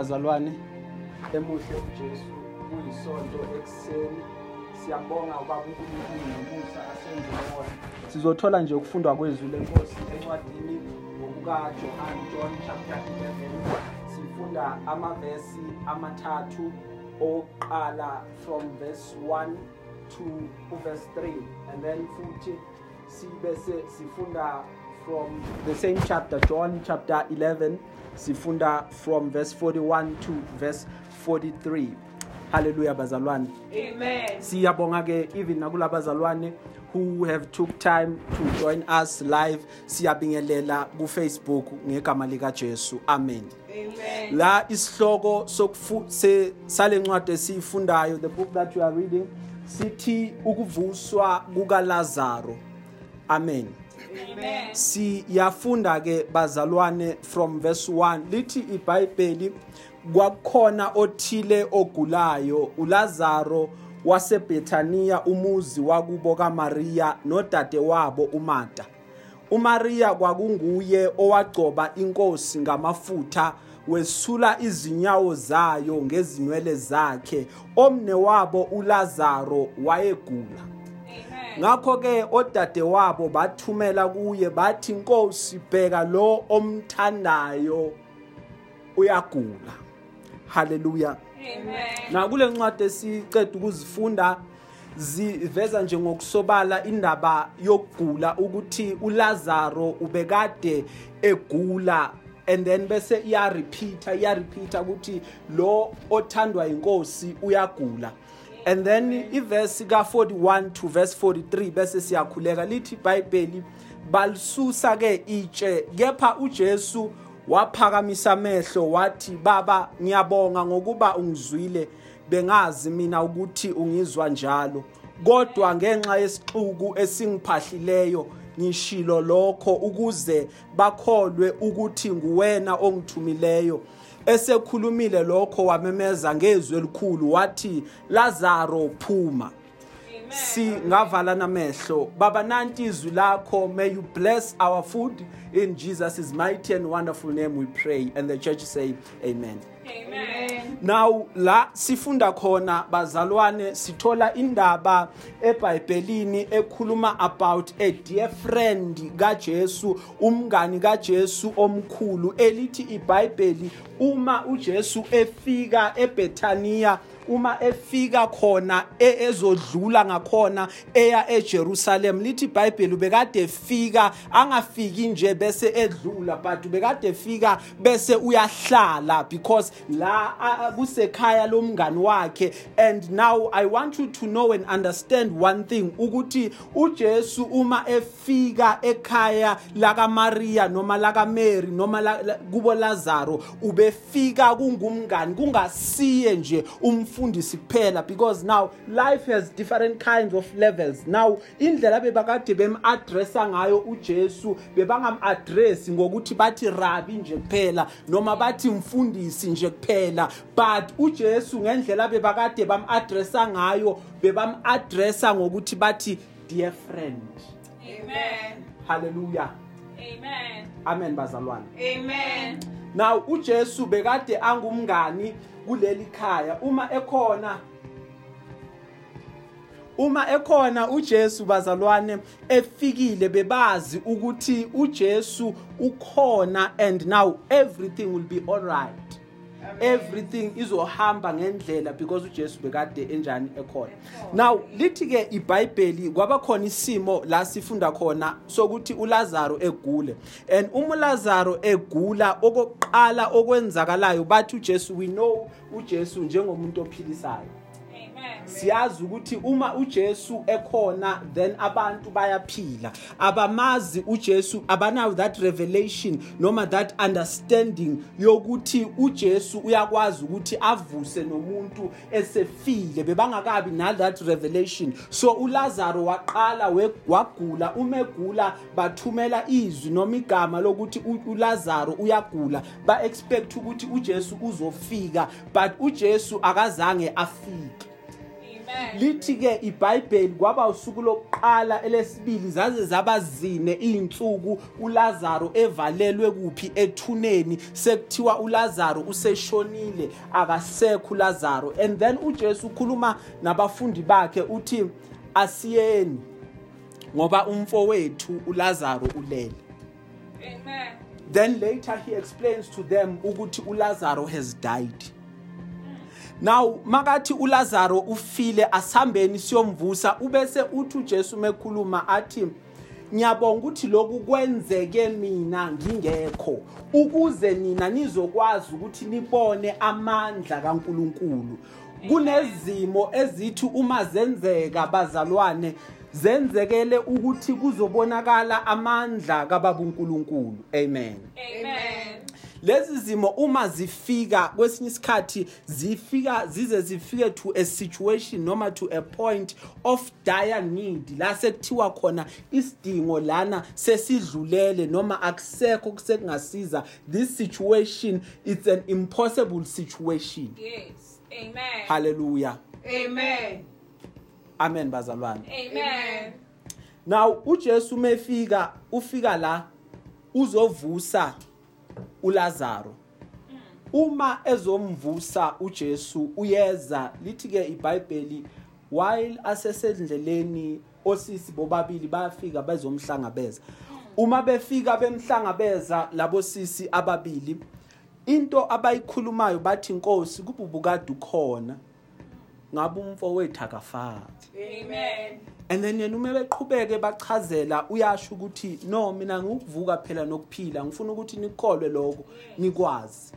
bazalwane emuhle uJesu kuyisonto ekuseni. Siyabonga ubaba uNkulunkulu ngomusa asenze wona sizothola nje ukufundwa kwezwi lenkosi encwadini ngokuka John John chapter 11 sifunda amavesi amathathu oqala from verse 1 to verse 3 and then futhi sibese sifunda from the same chapter John chapter 11 sifunda from verse 41 to verse 43 haleluya bazalwane Amen. siyabonga ke even nakulabazalwane who have took time to join us live siyabingelela ku Facebook ngegama lika Jesu amen Amen. la isihloko sokufu se salencwadi esiyifundayo the book that you are reading sithi ukuvuswa kuka Lazaro amen Amen. Siyafunda ke bazalwane from verse 1 lithi iBhayibheli kwakukhona othile ogulayo uLazaro waseBethania umuzi wakubo kaMaria nodade wabo uMartha uMaria kwakunguye owagcoba inkosi ngamafutha wesula izinyawo zayo ngezinwele zakhe. Omne wabo uLazaro wayegula. Amen. ngakho ke odade wabo bathumela kuye bathi inkosi bheka lo omthandayo uyagula haleluya Amen. na kule ncwadi esiceda ukuzifunda ziveza nje ngokusobala indaba yokugula ukuthi uLazaro ubekade egula and then bese iya repeater iya repeater ukuthi lo othandwa inkosi uyagula and then iverse ka 41 to verse 43 bese siyakhuleka lithi iBhayibheli balisusa ke itshe. Kepha uJesu waphakamisa amehlo wathi baba ngiyabonga ngokuba ungizwile. Bengazi mina ukuthi ungizwa njalo. Kodwa ngenxa yesixuku esingiphahlileyo ngishilo lokho ukuze bakholwe ukuthi nguwena ongithumileyo. Esekhulumile lokho wamemeza ngezwi elikhulu wathi Lazaro phuma. Singavala namehlo. Baba nanti izwi lakho may you bless our food. In Jesus' mighty and wonderful name we pray. And the church say amen Amen. Now la sifunda khona bazalwane sithola indaba eBhayibhelini ekhuluma about a dear friend kaJesu umngani kaJesu omkhulu elithi iBhayibheli uma uJesu efika eBethania uma efika khona e- ezodlula ngakhona eya eJerusalem. Lithi iBhayibheli ubekade efika angafiki nje bese edlula but ubekade efika bese uyahlala because la kusekhaya lomngani wakhe. And now i want you to know and understand one thing ukuthi uJesu uma efika ekhaya laka Maria noma laka Mary noma kubo Lazaro ubefika kungumngani kungasiye nje umfundisi kuphela because now life has different kinds of levels now indlela bebakade bem-addressa ngayo uJesu bebangam-address ngokuthi bathi rabi nje kuphela noma bathi mfundisi nje kuphela but uJesu ngendlela bebakade bam-addressa ngayo bebam-addressa ngokuthi bathi dear friend Amen. hallelujah Amen. amen bazalwane Amen. Now uJesu bekade angumngani kuleli khaya. Uma ekhona uma ekhona uJesu bazalwane efikile bebazi ukuthi uJesu ukhona and now everything will be all right. Everything izohamba ngendlela because uJesu bekade enjani ekhona now lithi ke iBhayibheli kwaba khona isimo la sifunda khona sokuthi uLazaro egule and uma uLazaro egula okokuqala okwenzakalayo bathi uJesu we know uJesu njengomuntu ophilisayo Amen. Siyazi ukuthi uma uJesu ekhona then abantu bayaphila. Abamazi uJesu abanayo that revelation noma that understanding yokuthi uJesu uyakwazi ukuthi avuse nomuntu esefile bebangakabi na that revelation. So uLazaro waqala wagula umegula bathumela izwi noma igama lokuthi uLazaro uyagula. Ba expect ukuthi uJesu uzofika but uJesu akazange afike. Amen. lithi ke iBhayibheli kwaba usuku lokuqala elesibili zaze zabazine izinsuku uLazaro evalelwe kuphi ethuneni sekuthiwa uLazaro useshonile akasekho uLazaro and then uJesu ukhuluma nabafundi bakhe uthi asiyeni ngoba umfowethu uLazaro ulele Amen. then later he explains to them ukuthi uLazaro has died now makathi uLazaro ufile asihambeni siyomvusa ubese uthi uJesu mekhuluma athi ngiyabonga ukuthi lokhu kwenzeke mina ngingekho ukuze nina nizokwazi ukuthi nibone amandla kaNkuluNkulu. Kunezimo ezithi uma zenzeka bazalwane zenzekele ukuthi kuzobonakala amandla kababa uNkulunkulu amen. Amen. Lezi zimo uma zifika kwesinye isikhathi zifika zize zifike to a situation noma to a point of dire need la sekuthiwa khona isidingo lana sesidlulele noma akusekho kusekungasiza this situation it's an impossible situation Yes. Amen. hallelujah Amen. amen bazalwane Amen. now uJesu mefika ufika la uzovusa uLazaro. Uma ezomvusa uJesu uyeza lithi ke iBhayibheli while asesendleleni osisi bobabili bayafika bezomhlangabeza. Uma befika bemhlangabeza labo sisi ababili into abayikhulumayo bathi inkosi kububukade ukhona. Ngabe umfowethu akafaki. Amen. And then yena uma beqhubeke bachazela uyasho ukuthi no mina ngikuvuka phela nokuphila. Ngifuna ukuthi nikholwe lokho nikwazi.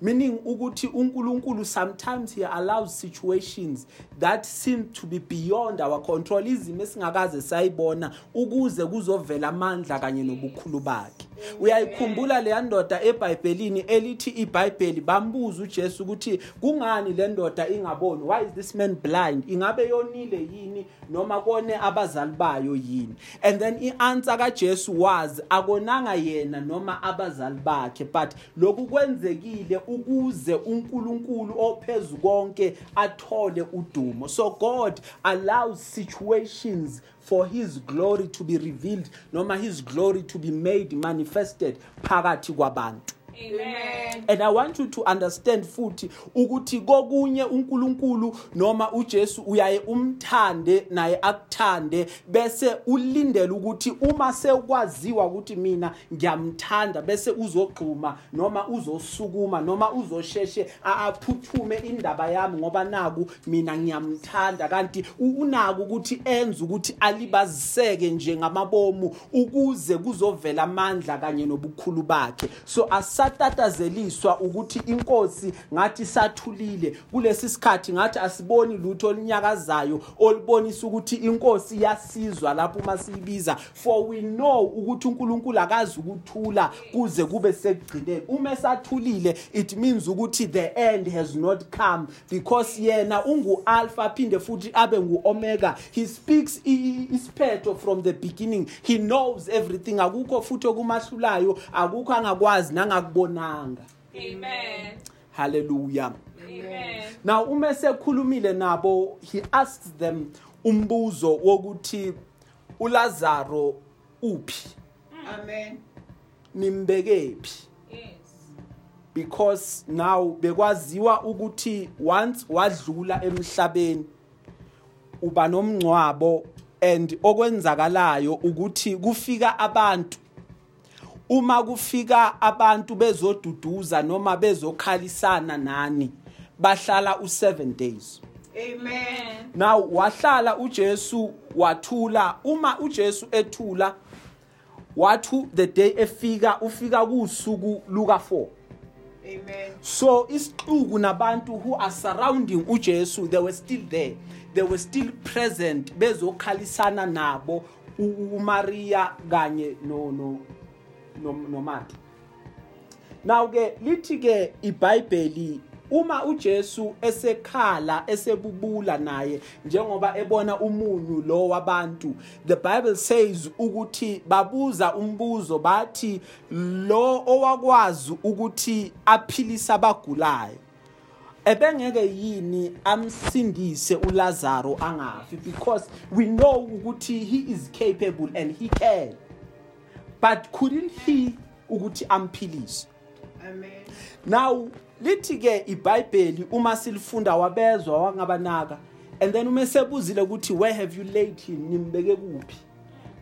Meaning ukuthi uNkulunkulu sometimes he allows situations that seem to be beyond our control izimo esingakaze sayibona ukuze kuzovela amandla kanye nobukhulu bakhe. Uyayikhumbula leya ndoda eBhayibhelini elithi iBhayibheli bambuza uJesu ukuthi kungani le ndoda ingaboni? Why is this man blind? Ingabe yonile yini? Noma kone abazali bayo yini? And then ianswer kaJesu was akonanga yena noma abazali bakhe but lokhu kwenzekile ukuze uNkulunkulu ophezulu konke athole udumo so God allows situations for his glory to be revealed noma his glory to be made manifested phakathi kwabantu Amen. And i want you to understand futhi ukuthi kokunye uNkulunkulu noma uJesu uyaye umthande naye akuthande bese ulindele ukuthi uma sekwaziwa ukuthi mina ngiyamthanda bese uzogquma noma uzosukuma noma uzosheshe a- aphuthume indaba yami ngoba naku mina ngiyamthanda. Kanti u- unako ukuthi enze ukuthi alibaziseke nje ngamabomu ukuze kuzovela amandla kanye nobukhulu bakhe. So asatatazeliswa ukuthi inkosi ngathi sathulile kulesi sikhathi ngathi asiboni lutho olunyakazayo olubonisa ukuthi inkosi iyasizwa lapho uma siyibiza. For we know ukuthi uNkulunkulu akazi ukuthula kuze kube sekugcineni uma esathulile it means ukuthi the end has not come because yena ungu alpha phinde futhi abe ngu omega he speaks isiphetho from the beginning. He knows everything. Akukho futhi okumahlulayo akukho angakwazi nangakubonanga. Amen. hallelujah Amen. now uma sekhulumile nabo he asks them umbuzo wokuthi uLazaro uphi Amen. nimbekephi Yes. because now bekwaziwa ukuthi once wadlula emhlabeni uba nomncwabo and okwenzakalayo ukuthi kufika abantu uma kufika abantu bezoduduza noma bezokhalisana nani bahlala u7 days Amen. now wahlala uJesu wathula uma uJesu ethula wathu the day efika ufika kusuku luka 4 Amen. so isixuku nabantu who are surrounding uJesu they were still there they were still present bezokhalisana nabo uMaria kanye no no no noMartha now ke lithi ke iBhayibheli uma uJesu esekhala esebubula naye njengoba ebona umunyu lo wabantu the bible says ukuthi babuza umbuzo bathi lo owakwazi ukuthi aphilisa abagulayo ebengeke yini amsindise uLazaro angafi? Because we know ukuthi he is capable and he can. But couldn't he ukuthi amphilise? Amen. now lithi ke iBhayibheli uma silifunda wabezwa wangabanaka and then uma sebuzile ukuthi where have you laid him? Nimbeke kuphi?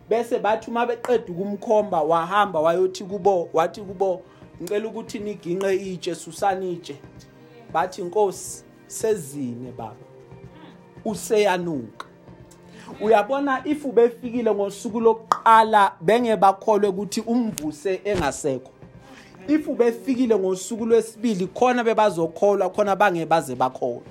Bese bathi uma beqeda ukumkhomba wahamba wayothi kubo wathi kubo ngicela ukuthi niginqe itshe susani itshe. Bathi inkosi sezine baba. Useyanuka. Uyabona if ubefikile ngosuku lokuqala benge bakholwe ukuthi umvuse engasekho. If ubefikile ngosuku lwesibili khona bebazokholwa khona bangebaze bakholwa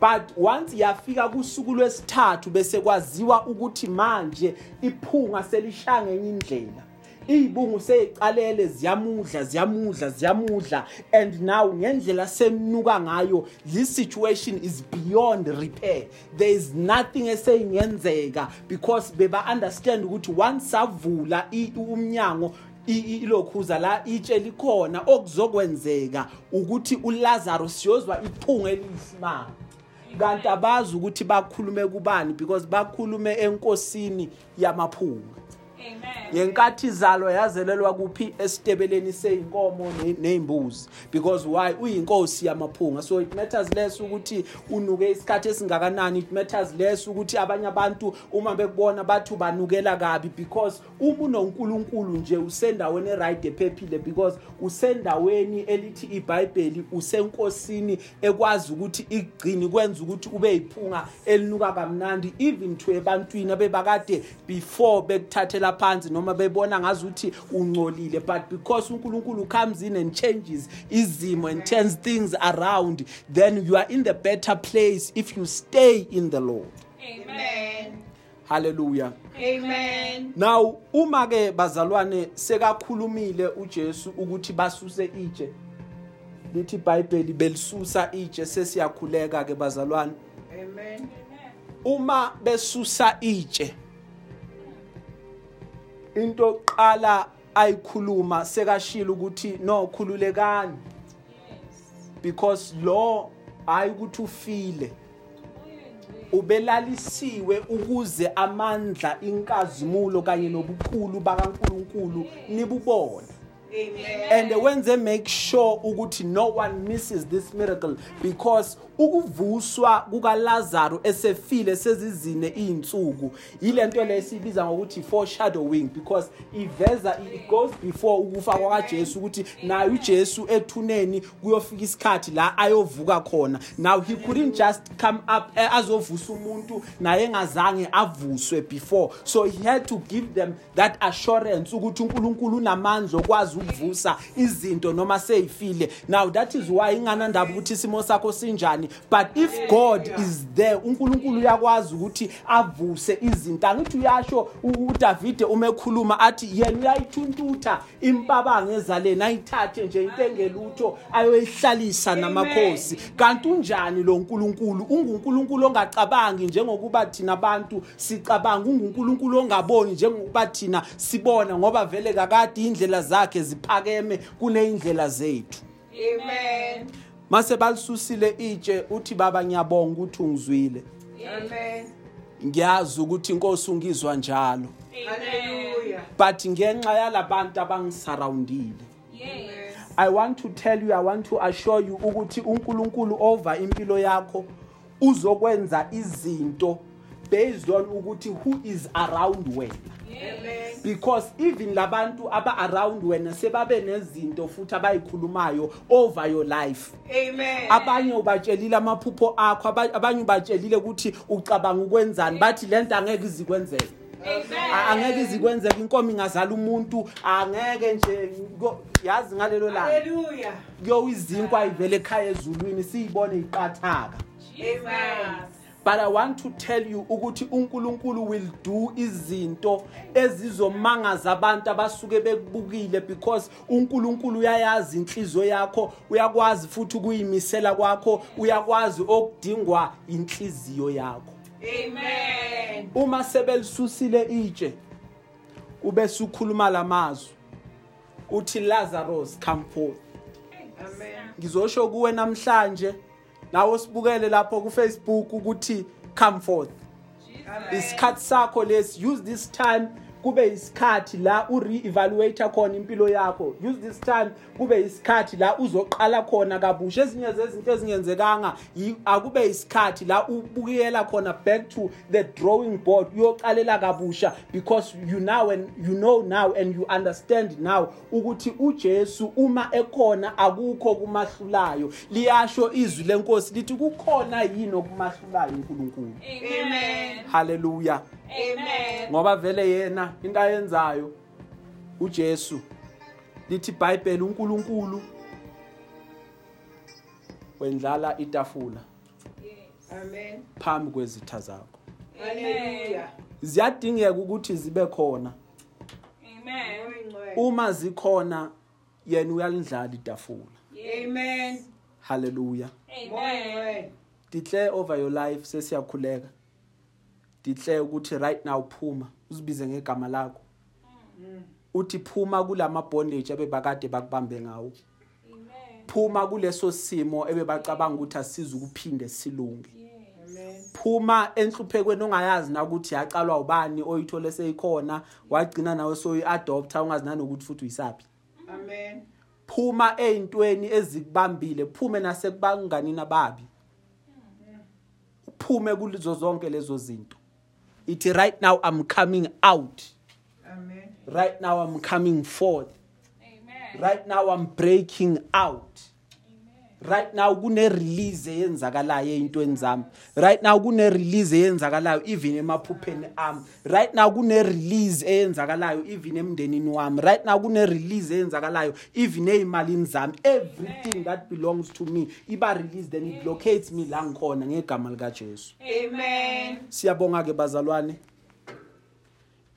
but once yafika kusuku lwesithathu bese kwaziwa ukuthi manje iphunga selishaya ngenye indlela. Iy'bungu seyiqalele ziyamudla ziyamudla ziyamudla. And now ngendlela semnuka ngayo this situation is beyond repair. There is nothing eseyingenzeka because beba-understand ukuthi once savula umnyango ilokhuza la itshe likhona okuzokwenzeka ukuthi ulazaro siyozwa iphunga eliyisimanga. Kanti abazi ukuthi bakhulume kubani because bakhulume enkosini yamaphunga. Amen. ngenkathi izalo yazelelwa kuphi esitebeleni seyinkomo ne- neyimbuzi? Because why? Uyinkosi yamaphunga. So it matters less ukuthi unuke isikhathi esingakanani. It matters less ukuthi abanye abantu uma bekubona bathi banukela kabi because uma unonkulunkulu nje usendaweni eright ephephile because usendaweni elithi ibhayibheli usenkosini ekwazi ukuthi igcini kwenza ukuthi ube yiphunga elinuka kamnandi even to ebantwini abebakade before bekuthathela phansi noma bebona ngazuthi ungcolile but because uNkulunkulu comes in and changes izimo and turns things around then you are in the better place if you stay in the Lord Amen. hallelujah Amen. now uma ke bazalwane sekakhulumile uJesu ukuthi basuse itshe lithi iBhayibheli belisusa itshe sesiyakhuleka ke bazalwane Amen. uma besusa itshe into oqala ayikhuluma sekashila ukuthi no khululekani. Because lo hayi ukuthi ufile. Ubelalisiwe ukuze amandla inkazimulo kanye nobukhulu bakaNkuluNkulu nibubone. Amen. and wenze make sure ukuthi no one misses this miracle because ukuvuswa kukaLazaro esefile sezizine izinsuku yilento lesibiza ngokuthi foreshadowing because iveza it goes before ukufa kwakaJesu ukuthi nayo uJesu ethuneni kuyofika isikhathi la ayovuka khona. Now he couldn't just come up eh, azovusa umuntu naye engazange avuswe before. So he had to give them that assurance ukuthi uNkulunkulu unamandla okwazi ukuvusa izinto noma seyifile now that is why inganandaba ukuthi isimo sakho sinjani. But if God is there uNkulunkulu uyakwazi ukuthi avuse izinto. Angithi uyasho u- uDavide uma ekhuluma athi yena uyayithuntutha impabanga ezaleni ayithathe nje into engelutho ayoyihlalisa namakhosi. Kanti unjani lo nkulunkulu? Ungunkulunkulu ongacabangi njengokuba thina abantu sicabanga ungunkulunkulu ongaboni njengokuba thina sibona ngoba vele kakade indlela zakhe ziphakeme kuneyindlela zethu. Amen. Mase balisusile itshe uthi baba ngiyabonga ukuthi ungizwile Amen. ngiyazi ukuthi inkosi ungizwa njalo Hallelujah. but ngenxa yalabantu abangisurroundile Yes. I want to tell you, I want to assure you ukuthi uNkulunkulu over impilo yakho uzokwenza izinto based on ukuthi who is around wena. Amen. Because even labantu aba around wena sebabe nezinto futhi abayikhulumayo over your life. Amen. Abanye ubatshelile amaphupho akho, aba- abanye ubatshelile ukuthi ucabanga ukwenzani, bathi lento angeke izikwenzeke. A- angeke izikwenzeka inkomo ingazala umuntu angeke nje ngo- yazi ngalelo langa Hallelujah. kuyo izinkwa ivele ekhaya ezulwini siyibone iqathaka Amen. But i want to tell you ukuthi uNkulunkulu will do izinto ezizomangaza abantu abasuke bekubukile because uNkulunkulu uyayazi inhliziyo yakho uyakwazi futhi ukuyimisela kwakho uyakwazi okudingwa inhliziyo yakho Amen. uma sebelisusile itshe ube sukhuluma lamazwi uthi Lazarus come forth Amen. ngizosho kuwe namhlanje nawe sibukele lapho ku Facebook ukuthi come forth. Isikhathi sakho lesi use this time kube isikhathi la ure-evaluate khona impilo yakho. Use this time kube isikhathi la uzoqala khona kabusha. Ezinye zezinto ezingenzekanga yi- akube isikhathi la ubukela khona back to the drawing board uyoqalela kabusha. Because you now and you know now and you understand now ukuthi uJesu uma ekhona akukho kumahlulayo liyasho izwi lenkosi lithi kukhona yini okumahlulayo uNkulunkulu Amen. haleluya Amen. ngoba vele yena into ayenzayo uJesu lithi iBhayibheli uNkulunkulu wendlala itafula Amen. phambi kwezitha zakho Hallelujah. ziyadingeka ukuthi zibe khona Amen. Uma zikhona yena uyalindlala itafula Amen. haleluya Amen. Declare over your life sesiyakhuleka declare ukuthi right now phuma uzibize ngegama lakho. Uthi phuma kulama bondage ebebakade bakubambe ngawo. Phuma kuleso simo ebebacabanga ukuthi asiza ukuphinde silunge. Phuma enhluphekweni ongayazi na ukuthi yaqalwa ubani oyithole seyikhona wagcina nawe soyi-adopta ungazi nanokuthi futhi uyisaphi. Amen. phuma ey'ntweni ezikubambile phume nasekubanganini ababi uphume kulizo zonke lezo zinto. Ithi right now i'm coming out Amen. right now i'm coming forth Amen. right now i'm breaking out right now kune release eyenzakalayo ezintweni zami. Right now kune release eyenzakalayo even emaphupheni ami. Right now kune release eyenzakalayo even emndenini wami. Right now kune release eyenzakalayo even ezimalini zami. Everything that belongs to me iba released and it locates me la ngikhona ngegama lika Jesu Amen. siyabonga ke bazalwane.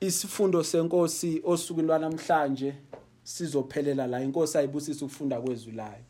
Isifundo senkosi osukwini lwanamhlanje sizophelela la. Inkosi ayibusisa ukufunda kwezwi layo.